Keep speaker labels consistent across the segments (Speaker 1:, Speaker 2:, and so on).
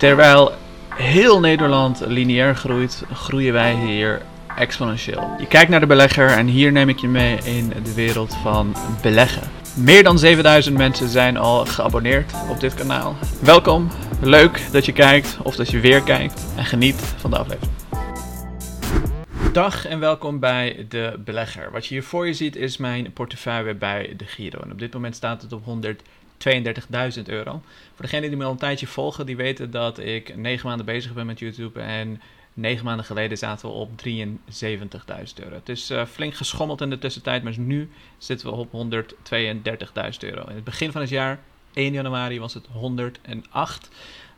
Speaker 1: Terwijl heel Nederland lineair groeit, groeien wij hier exponentieel. Je kijkt naar de belegger en hier neem ik je mee in de wereld van beleggen. Meer dan 7000 mensen zijn al geabonneerd op dit kanaal. Welkom, leuk dat je kijkt of dat je weer kijkt en geniet van de aflevering. Dag en welkom bij de belegger. Wat je hier voor je ziet is mijn portefeuille bij de Giro. En op dit moment staat het op 100. 32.000 euro. Voor degenen die me al een tijdje volgen, die weten dat ik negen maanden bezig ben met YouTube. En negen maanden geleden zaten we op 73.000 euro. Het is uh, flink geschommeld in de tussentijd, maar nu zitten we op 132.000 euro. In het begin van het jaar, 1 januari, was het 108.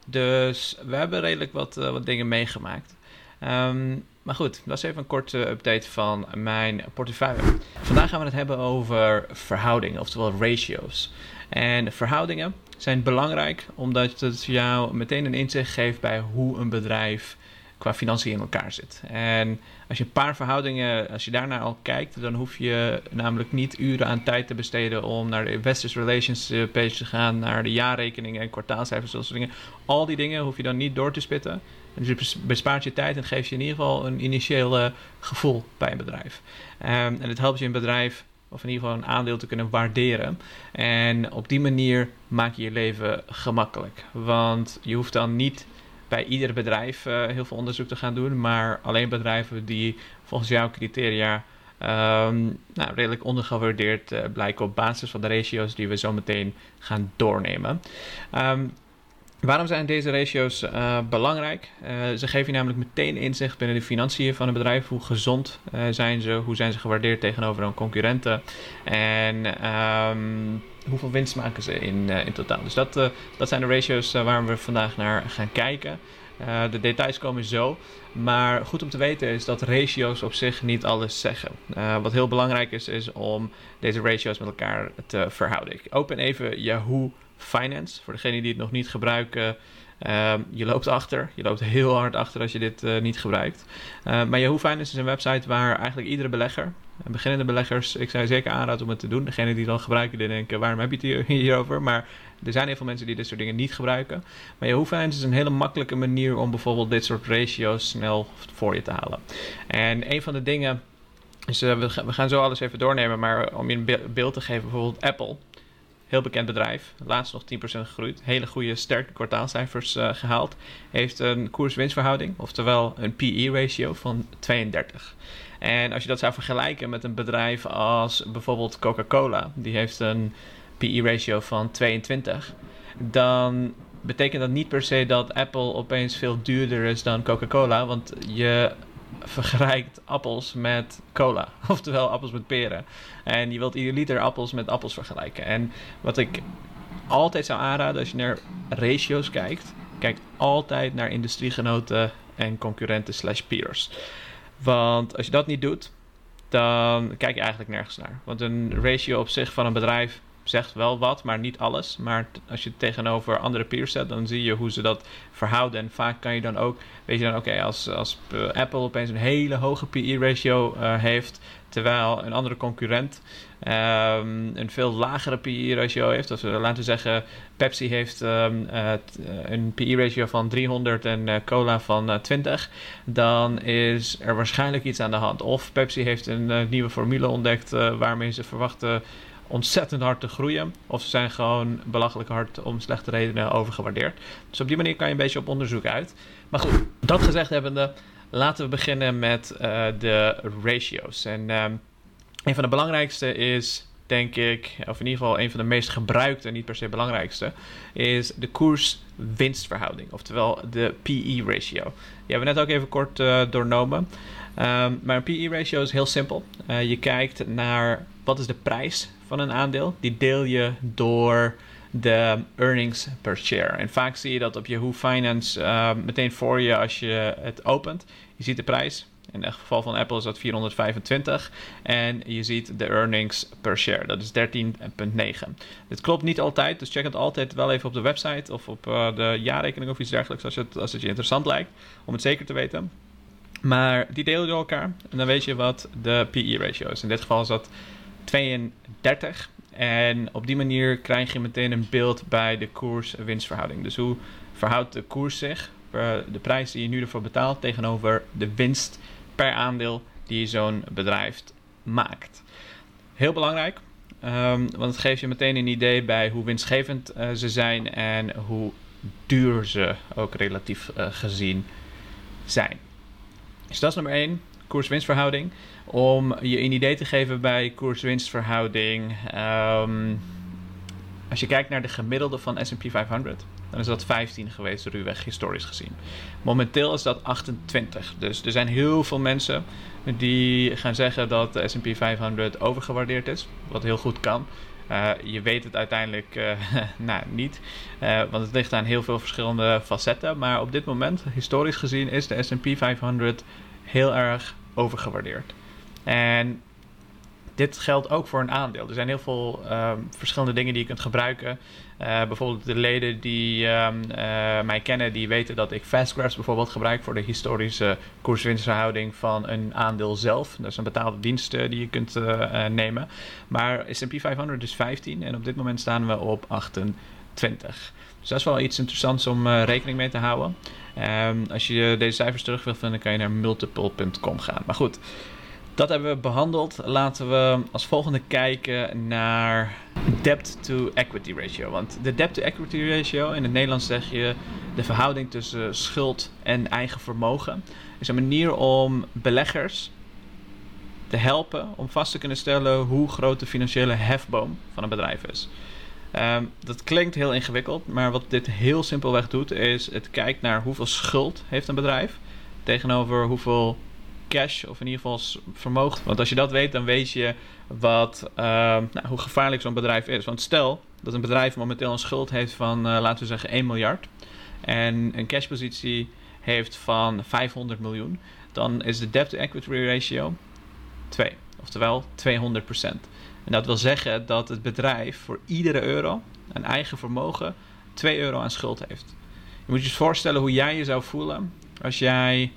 Speaker 1: Dus we hebben redelijk wat, uh, wat dingen meegemaakt. Um, maar goed, dat is even een korte update van mijn portefeuille. Vandaag gaan we het hebben over verhoudingen, oftewel ratios. En verhoudingen zijn belangrijk omdat het jou meteen een inzicht geeft bij hoe een bedrijf qua financiën in elkaar zit. En als je een paar verhoudingen, als je daarnaar al kijkt, dan hoef je namelijk niet uren aan tijd te besteden om naar de Investors Relations eh, page te gaan, naar de jaarrekeningen en kwartaalcijfers, dat soort dingen. Al die dingen hoef je dan niet door te spitten. Dus je bespaart je tijd en geeft je in ieder geval een initiële gevoel bij een bedrijf. Um, en het helpt je een bedrijf of in ieder geval een aandeel te kunnen waarderen. En op die manier maak je je leven gemakkelijk. Want je hoeft dan niet bij ieder bedrijf uh, heel veel onderzoek te gaan doen, maar alleen bedrijven die volgens jouw criteria um, nou, redelijk ondergewaardeerd uh, blijken op basis van de ratio's die we zo meteen gaan doornemen. Um, Waarom zijn deze ratio's uh, belangrijk? Ze geven je namelijk meteen inzicht binnen de financiën van een bedrijf. Hoe gezond zijn ze? Hoe zijn ze gewaardeerd tegenover hun concurrenten? En um, hoeveel winst maken ze in, in totaal? Dus dat, dat zijn de ratio's waar we vandaag naar gaan kijken. de details komen zo. Maar goed om te weten is dat ratio's op zich niet alles zeggen. wat heel belangrijk is, is om deze ratio's met elkaar te verhouden. Ik open even Yahoo Finance. Voor degenen die het nog niet gebruiken, uh, je loopt achter. Je loopt heel hard achter als je dit uh, niet gebruikt. Uh, maar Yahoo Finance is een website waar eigenlijk iedere belegger, beginnende beleggers, ik zou zeker aanraden om het te doen. Degenen die al gebruiken, die denken, waarom heb je het hier, hierover? Maar er zijn heel veel mensen die dit soort dingen niet gebruiken. Maar Yahoo Finance is een hele makkelijke manier om bijvoorbeeld dit soort ratio's snel voor je te halen. En een van de dingen we, we, gaan zo alles even doornemen, maar om je een beeld te geven, bijvoorbeeld Apple heel bekend bedrijf. Laatst nog 10% gegroeid. Hele goede, sterke kwartaalcijfers uh, gehaald. Heeft een koers-winstverhouding, oftewel een PE-ratio van 32. En als je dat zou vergelijken met een bedrijf als bijvoorbeeld Coca-Cola, die heeft een PE-ratio van 22, dan betekent dat niet per se dat Apple opeens veel duurder is dan Coca-Cola, want je vergelijkt appels met cola. Oftewel appels met peren. En je wilt ieder liter appels met appels vergelijken. En wat ik altijd zou aanraden als je naar ratio's kijkt, kijk altijd naar industriegenoten en concurrenten slash peers. Want als je dat niet doet, dan kijk je eigenlijk nergens naar. Want een ratio op zich van een bedrijf zegt wel wat, maar niet alles. Maar als je het tegenover andere peers zet, dan zie je hoe ze dat verhouden. En vaak kan je dan ook, weet je dan, oké, als, als eh, Apple opeens een hele hoge PE-ratio eh, heeft, terwijl een andere concurrent um, een veel lagere PE-ratio heeft. Of laten we zeggen, Pepsi heeft uh, een PE-ratio van 300 en cola van 20. Dan is er waarschijnlijk iets aan de hand. Of Pepsi heeft een nieuwe formule ontdekt waarmee ze verwachten ontzettend hard te groeien. Of ze zijn gewoon belachelijk hard om slechte redenen overgewaardeerd. Dus op die manier kan je een beetje op onderzoek uit. Maar goed, dat gezegd hebbende, laten we beginnen met uh, de ratio's. En um, een van de belangrijkste is, denk ik, of in ieder geval een van de meest gebruikte, niet per se belangrijkste, is de koers-winstverhouding. Oftewel de PE-ratio. Die hebben we net ook even kort uh, doornomen. Um, maar een PE-ratio is heel simpel. Uh, je kijkt naar wat is de prijs van een aandeel. Die deel je door de earnings per share. En vaak zie je dat op Yahoo Finance uh, meteen voor je als je het opent. Je ziet de prijs. In het geval van Apple is dat 425. En je ziet de earnings per share. Dat is 13,9. Dit klopt niet altijd. Dus check het altijd wel even op de website. Of op uh, de jaarrekening of iets dergelijks. Als het, als het je interessant lijkt. Om het zeker te weten. Maar die deel je door elkaar. En dan weet je wat de PE ratio is. In dit geval is dat 32. En op die manier krijg je meteen een beeld bij de koers-winstverhouding. Dus hoe verhoudt de koers zich, de prijs die je nu ervoor betaalt, tegenover de winst per aandeel die zo'n bedrijf maakt. Heel belangrijk, um, want het geeft je meteen een idee bij hoe winstgevend uh, ze zijn en hoe duur ze ook relatief uh, gezien zijn. Dus dat is nummer 1, koers-winstverhouding. Om je een idee te geven bij koers-winstverhouding. Um, als je kijkt naar de gemiddelde van S&P 500, dan is dat 15 geweest, ruwweg historisch gezien. Momenteel is dat 28. Dus er zijn heel veel mensen die gaan zeggen dat de S&P 500 overgewaardeerd is, wat heel goed kan. Uh, je weet het uiteindelijk uh, nou, niet, uh, want het ligt aan heel veel verschillende facetten. Maar op dit moment, historisch gezien, is de SP 500 heel erg overgewaardeerd. En dit geldt ook voor een aandeel. Er zijn heel veel uh, verschillende dingen die je kunt gebruiken. Uh, bijvoorbeeld de leden die um, uh, mij kennen, die weten dat ik Fastgraphs bijvoorbeeld gebruik voor de historische koerswinstverhouding van een aandeel zelf. Dat is een betaalde dienst die je kunt nemen. Maar S&P 500 is 15 en op dit moment staan we op 28. Dus dat is wel iets interessants om rekening mee te houden. Um, als je deze cijfers terug wilt vinden, kan je naar multiple.com gaan. Maar goed, dat hebben we behandeld. Laten we als volgende kijken naar debt-to-equity ratio. Want de debt-to-equity ratio, in het Nederlands zeg je de verhouding tussen schuld en eigen vermogen, is een manier om beleggers te helpen om vast te kunnen stellen hoe groot de financiële hefboom van een bedrijf is. Um, dat klinkt heel ingewikkeld, maar wat dit heel simpelweg doet, is het kijkt naar hoeveel schuld heeft een bedrijf tegenover hoeveel cash of in ieder geval vermogen. Want als je dat weet, dan weet je wat, uh, nou, hoe gevaarlijk zo'n bedrijf is. Want stel dat een bedrijf momenteel een schuld heeft van, uh, laten we zeggen, 1 miljard. En een cashpositie heeft van 500 miljoen. Dan is de debt-to-equity ratio 2. Oftewel 200%. En dat wil zeggen dat het bedrijf voor iedere euro een eigen vermogen 2 euro aan schuld heeft. Je moet je eens voorstellen hoe jij je zou voelen als jij,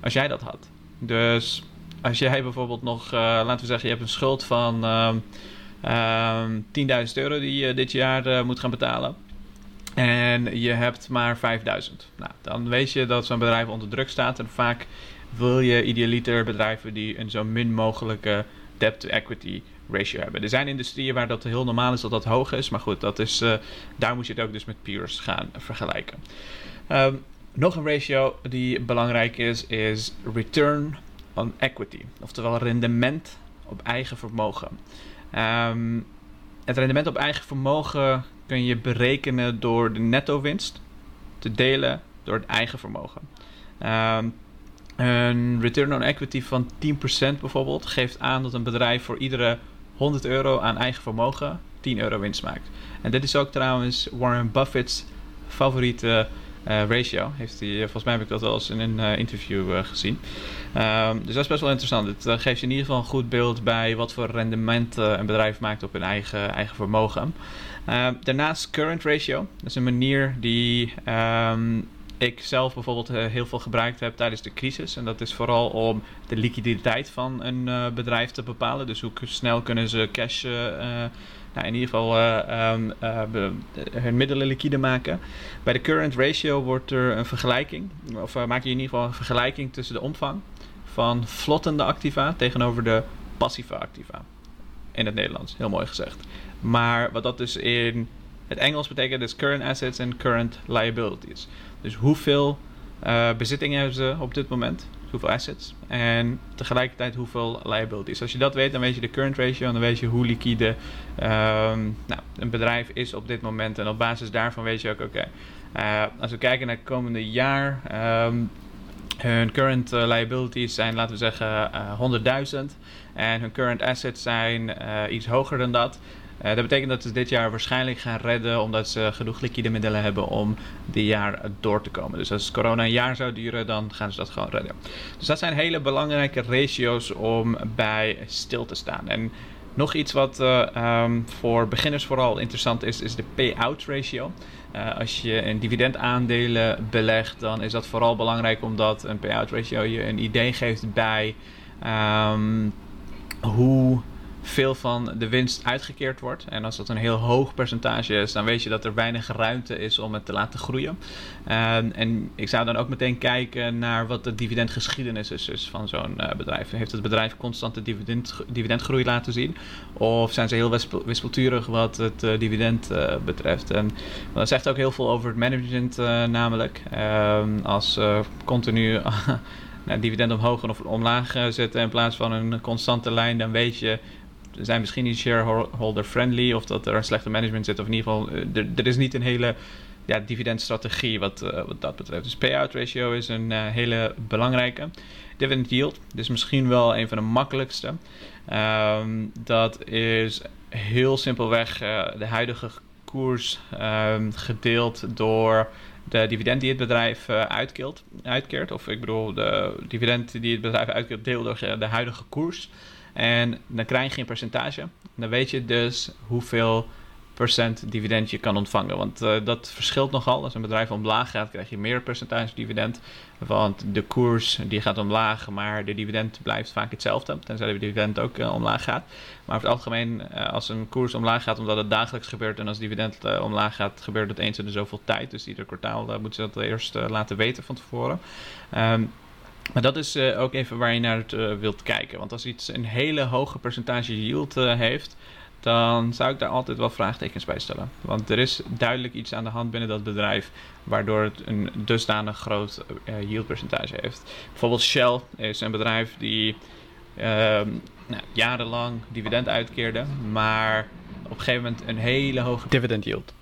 Speaker 1: als jij dat had. Dus als jij bijvoorbeeld nog, uh, laten we zeggen, je hebt een schuld van uh, uh, 10.000 euro die je dit jaar uh, moet gaan betalen. En je hebt maar 5000. Nou, dan weet je dat zo'n bedrijf onder druk staat. En vaak wil je idealiter bedrijven die een zo min mogelijke debt-to-equity ratio hebben. Er zijn industrieën waar dat heel normaal is dat dat hoog is. Maar goed, dat is, uh, daar moet je het ook dus met peers gaan vergelijken. Um, nog een ratio die belangrijk is, is return on equity. Oftewel rendement op eigen vermogen. Um, het rendement op eigen vermogen kun je berekenen door de netto winst te delen door het eigen vermogen. Um, een return on equity van 10% bijvoorbeeld geeft aan dat een bedrijf voor iedere 100 euro aan eigen vermogen 10 euro winst maakt. En dit is ook trouwens Warren Buffett's favoriete ratio. Heeft hij, eh, volgens mij heb ik dat wel eens in een uh, interview gezien. Um, dus dat is best wel interessant. Het geeft je in ieder geval een goed beeld bij wat voor rendement een bedrijf maakt op hun eigen, eigen vermogen. Ehm, daarnaast current ratio. Dat is een manier die um, ik zelf bijvoorbeeld heel veel gebruikt heb tijdens de crisis. En dat is vooral om de liquiditeit van een bedrijf te bepalen. Dus hoe snel kunnen ze cash nou, in ieder geval um, hun middelen liquide maken. Bij de current ratio wordt er een vergelijking, of maak je in ieder geval een vergelijking tussen de omvang van vlottende activa tegenover de passieve activa. In het Nederlands, heel mooi gezegd. Maar wat dat dus in het Engels betekent, is current assets en current liabilities. Dus hoeveel bezittingen hebben ze op dit moment? Hoeveel assets en tegelijkertijd hoeveel liabilities. Als je dat weet, dan weet je de current ratio en dan weet je hoe liquide um, nou, een bedrijf is op dit moment. En op basis daarvan weet je ook, oké, uh, als we kijken naar het komende jaar, um, hun current uh, liabilities zijn, laten we zeggen, uh, 100.000 en hun current assets zijn iets hoger dan dat. Uh, dat betekent dat ze dit jaar waarschijnlijk gaan redden omdat ze genoeg liquide middelen hebben om dit jaar door te komen. Dus als corona een jaar zou duren, dan gaan ze dat gewoon redden. Dus dat zijn hele belangrijke ratio's om bij stil te staan. En nog iets wat uh, um, voor beginners vooral interessant is, is de payout ratio. Uh, als je een dividendaandelen belegt, dan is dat vooral belangrijk omdat een payout ratio je een idee geeft bij um, hoe veel van de winst uitgekeerd wordt. En als dat een heel hoog percentage is, dan weet je dat er weinig ruimte is om het te laten groeien. Ehm, en ik zou dan ook meteen kijken naar wat de dividendgeschiedenis is dus van zo'n uh, bedrijf. Heeft het bedrijf constante dividend, dividendgroei laten zien? Of zijn ze heel wispelturig wat het uh, dividend uh, betreft? En dat zegt ook heel veel over het management namelijk. Ehm, als continu nou, dividend omhoog of omlaag zetten in plaats van een constante lijn, dan weet je zijn misschien niet shareholder friendly of dat er een slechte management zit. Of in ieder geval, er, er is niet een hele ja, dividendstrategie wat, uh, wat dat betreft. Dus payout ratio is een uh, hele belangrijke. Dividend yield, dus misschien wel een van de makkelijkste. Um, dat is heel simpelweg de huidige koers um, gedeeld door de dividend die het bedrijf uitkeert, uitkeert. Of ik bedoel, de dividend die het bedrijf uitkeert, deel door de huidige koers. En dan krijg je een percentage. Dan weet je dus hoeveel procent dividend je kan ontvangen. Want uh, dat verschilt nogal. Als een bedrijf omlaag gaat, krijg je meer percentage dividend. Want de koers die gaat omlaag, maar de dividend blijft vaak hetzelfde. Tenzij de dividend ook uh, omlaag gaat. Maar over het algemeen, uh, als een koers omlaag gaat, omdat het dagelijks gebeurt. En als dividend omlaag gaat, gebeurt het eens in de zoveel tijd. Dus ieder kwartaal moeten ze dat eerst laten weten van tevoren. Um, maar dat is uh, ook even waar je naar het, uh, wilt kijken. Want als iets een hele hoge percentage yield uh, heeft, dan zou ik daar altijd wel vraagtekens bij stellen. Want er is duidelijk iets aan de hand binnen dat bedrijf waardoor het een dusdanig groot yieldpercentage heeft. Bijvoorbeeld Shell is een bedrijf die ehm, nou, jarenlang dividend uitkeerde, maar op een gegeven moment een hele hoge dividend yield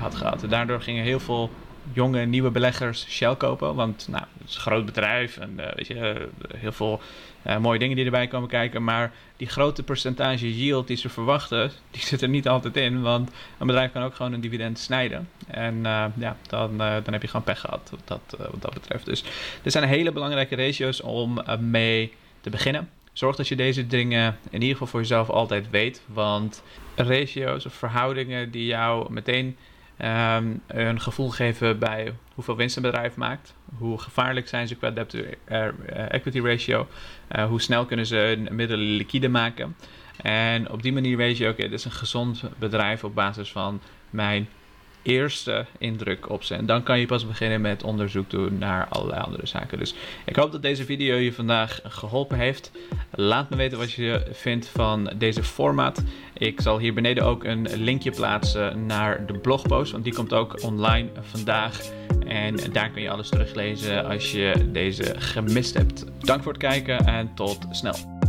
Speaker 1: had gehad. Daardoor gingen heel veel jonge nieuwe beleggers Shell kopen. Want nou, het is een groot bedrijf en uh, weet je, heel veel uh, mooie dingen die erbij komen kijken. Maar die grote percentage yield die ze verwachten, die zit er niet altijd in. Want een bedrijf kan ook gewoon een dividend snijden. En ja, dan, dan heb je gewoon pech gehad wat dat, wat dat betreft. Dus er zijn hele belangrijke ratio's om mee te beginnen. Zorg dat je deze dingen in ieder geval voor jezelf altijd weet. Want ratio's of verhoudingen die jou meteen um, een gevoel geven bij hoeveel winst een bedrijf maakt. Hoe gevaarlijk zijn ze qua debt-to-equity ratio. Uh, hoe snel kunnen ze middelen liquide maken. En op die manier weet je, oké, dit is een gezond bedrijf op basis van mijn eerste indruk op ze. En dan kan je pas beginnen met onderzoek doen naar allerlei andere zaken. Dus ik hoop dat deze video je vandaag geholpen heeft. Laat me weten wat je vindt van deze format. Ik zal hier beneden ook een linkje plaatsen naar de blogpost, want die komt ook online vandaag. En daar kun je alles teruglezen als je deze gemist hebt. Dank voor het kijken en tot snel.